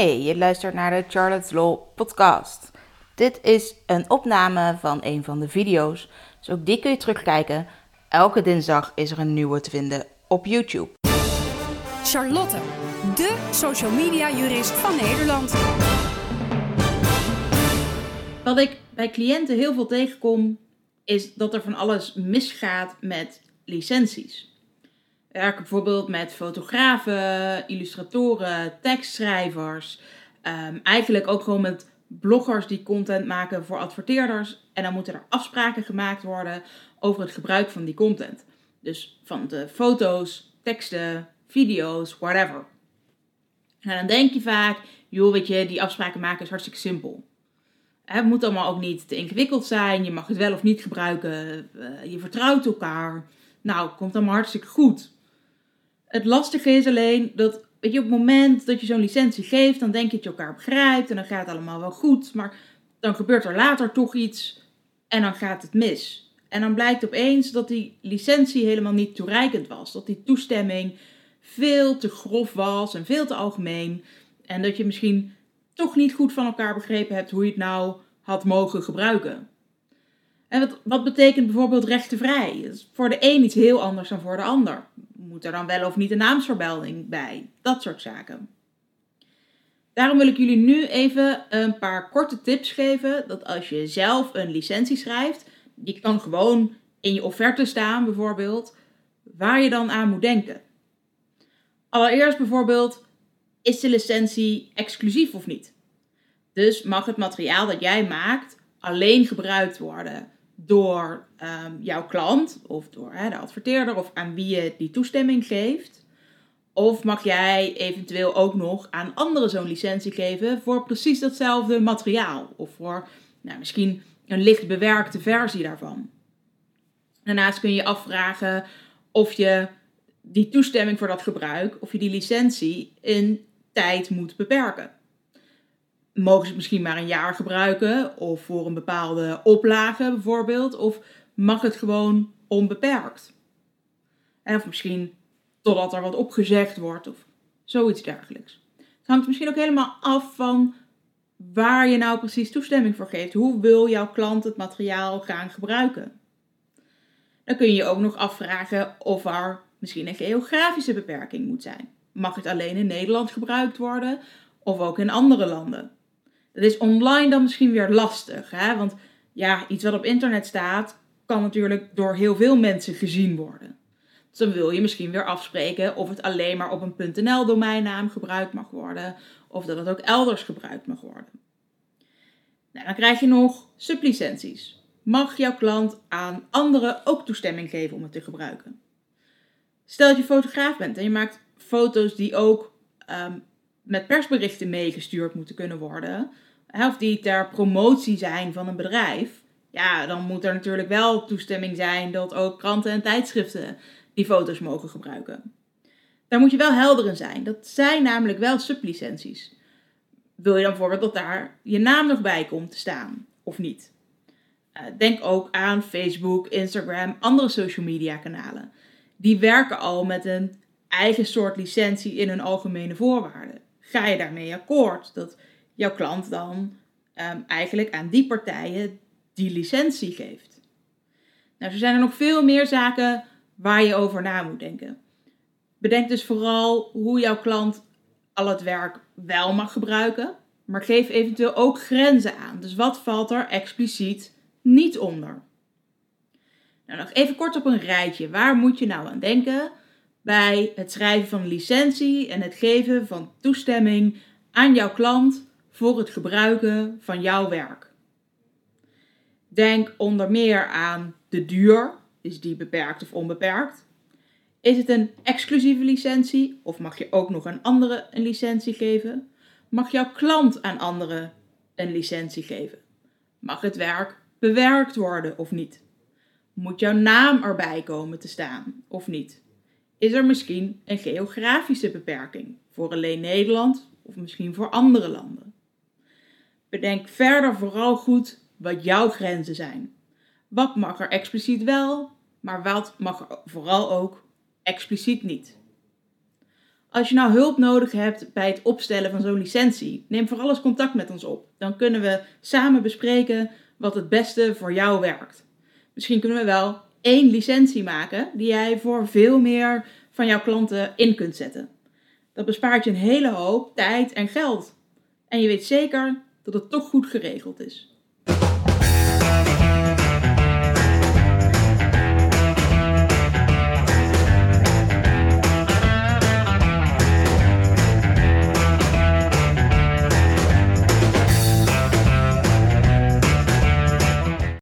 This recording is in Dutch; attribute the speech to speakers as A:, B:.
A: Hey, je luistert naar de Charlotte's Law podcast. Dit is een opname van een van de video's, dus ook die kun je terugkijken. Elke dinsdag is er een nieuwe te vinden op YouTube.
B: Charlotte, de social media jurist van Nederland.
A: Wat ik bij cliënten heel veel tegenkom, is dat er van alles misgaat met licenties. We werken bijvoorbeeld met fotografen, illustratoren, tekstschrijvers. ehm, eigenlijk ook gewoon met bloggers die content maken voor adverteerders. En dan moeten er afspraken gemaakt worden over het gebruik van die content. Dus van de foto's, teksten, video's, whatever. En dan denk je vaak, joh, weet je, die afspraken maken is hartstikke simpel. Het moet allemaal ook niet te ingewikkeld zijn. Je mag het wel of niet gebruiken. eh, je vertrouwt elkaar. Nou, komt allemaal hartstikke goed. Het lastige is alleen dat, weet je, op het moment dat je zo'n licentie geeft, dan denk je dat je elkaar begrijpt en dan gaat het allemaal wel goed. Maar dan gebeurt er later toch iets en dan gaat het mis. En dan blijkt opeens dat die licentie helemaal niet toereikend was. Dat die toestemming veel te grof was en veel te algemeen. En dat je misschien toch niet goed van elkaar begrepen hebt hoe je het nou had mogen gebruiken. En wat, wat betekent bijvoorbeeld rechtenvrij? Dat is voor de een iets heel anders dan voor de ander. Moet er dan wel of niet een naamsvermelding bij? Dat soort zaken. Daarom wil ik jullie nu even een paar korte tips geven. Dat als je zelf een licentie schrijft, die kan gewoon in je offerte staan bijvoorbeeld, waar je dan aan moet denken. Allereerst bijvoorbeeld, is de licentie exclusief of niet? Dus mag het materiaal dat jij maakt alleen gebruikt worden door ehm, jouw klant of door hè, de adverteerder of aan wie je die toestemming geeft? Of mag jij eventueel ook nog aan anderen zo'n licentie geven voor precies datzelfde materiaal? Of voor nou, misschien een licht bewerkte versie daarvan? Daarnaast kun je je afvragen of je die toestemming voor dat gebruik, of je die licentie in tijd moet beperken. Mogen ze het misschien maar een jaar gebruiken, of voor een bepaalde oplage bijvoorbeeld, of mag het gewoon onbeperkt? En of misschien totdat er wat opgezegd wordt, of zoiets dergelijks. Het hangt misschien ook helemaal af van waar je nou precies toestemming voor geeft. Hoe wil jouw klant het materiaal gaan gebruiken? Dan kun je je ook nog afvragen of er misschien een geografische beperking moet zijn. Mag het alleen in Nederland gebruikt worden of ook in andere landen? Dat is online dan misschien weer lastig, hè? want ja, iets wat op internet staat kan natuurlijk door heel veel mensen gezien worden. Dus dan wil je misschien weer afspreken of het alleen maar op een .nl domeinnaam gebruikt mag worden of dat het ook elders gebruikt mag worden. Nou, dan krijg je nog sublicenties. Mag jouw klant aan anderen ook toestemming geven om het te gebruiken? Stel dat je fotograaf bent en je maakt foto's die ook ehm, met persberichten meegestuurd moeten kunnen worden, of die ter promotie zijn van een bedrijf, ja, dan moet er natuurlijk wel toestemming zijn dat ook kranten en tijdschriften die foto's mogen gebruiken. Daar moet je wel helder in zijn. Dat zijn namelijk wel sublicenties. Wil je dan bijvoorbeeld dat daar je naam nog bij komt te staan of niet? Uh, denk ook aan Facebook, Instagram, andere social media kanalen. Die werken al met een eigen soort licentie in hun algemene voorwaarden. Ga je daarmee akkoord dat jouw klant dan um, eigenlijk aan die partijen die licentie geeft? Nou, zo zijn er nog veel meer zaken waar je over na moet denken. Bedenk dus vooral hoe jouw klant al het werk wel mag gebruiken, maar geef eventueel ook grenzen aan. Dus wat valt er expliciet niet onder? Nou, nog even kort op een rijtje. Waar moet je nou aan denken bij het schrijven van licentie en het geven van toestemming aan jouw klant voor het gebruiken van jouw werk? Denk onder meer aan de duur. Is die beperkt of onbeperkt? Is het een exclusieve licentie of mag je ook nog aan anderen een licentie geven? Mag jouw klant aan anderen een licentie geven? Mag het werk bewerkt worden of niet? Moet jouw naam erbij komen te staan of niet? Is er misschien een geografische beperking voor alleen Nederland of misschien voor andere landen? Bedenk verder vooral goed wat jouw grenzen zijn. Wat mag er expliciet wel, maar wat mag er vooral ook expliciet niet? Als je nou hulp nodig hebt bij het opstellen van zo'n licentie, neem vooral eens contact met ons op. Dan kunnen we samen bespreken wat het beste voor jou werkt. Misschien kunnen we wel één licentie maken die jij voor veel meer van jouw klanten in kunt zetten. Dat bespaart je een hele hoop tijd en geld. En je weet zeker dat het toch goed geregeld is.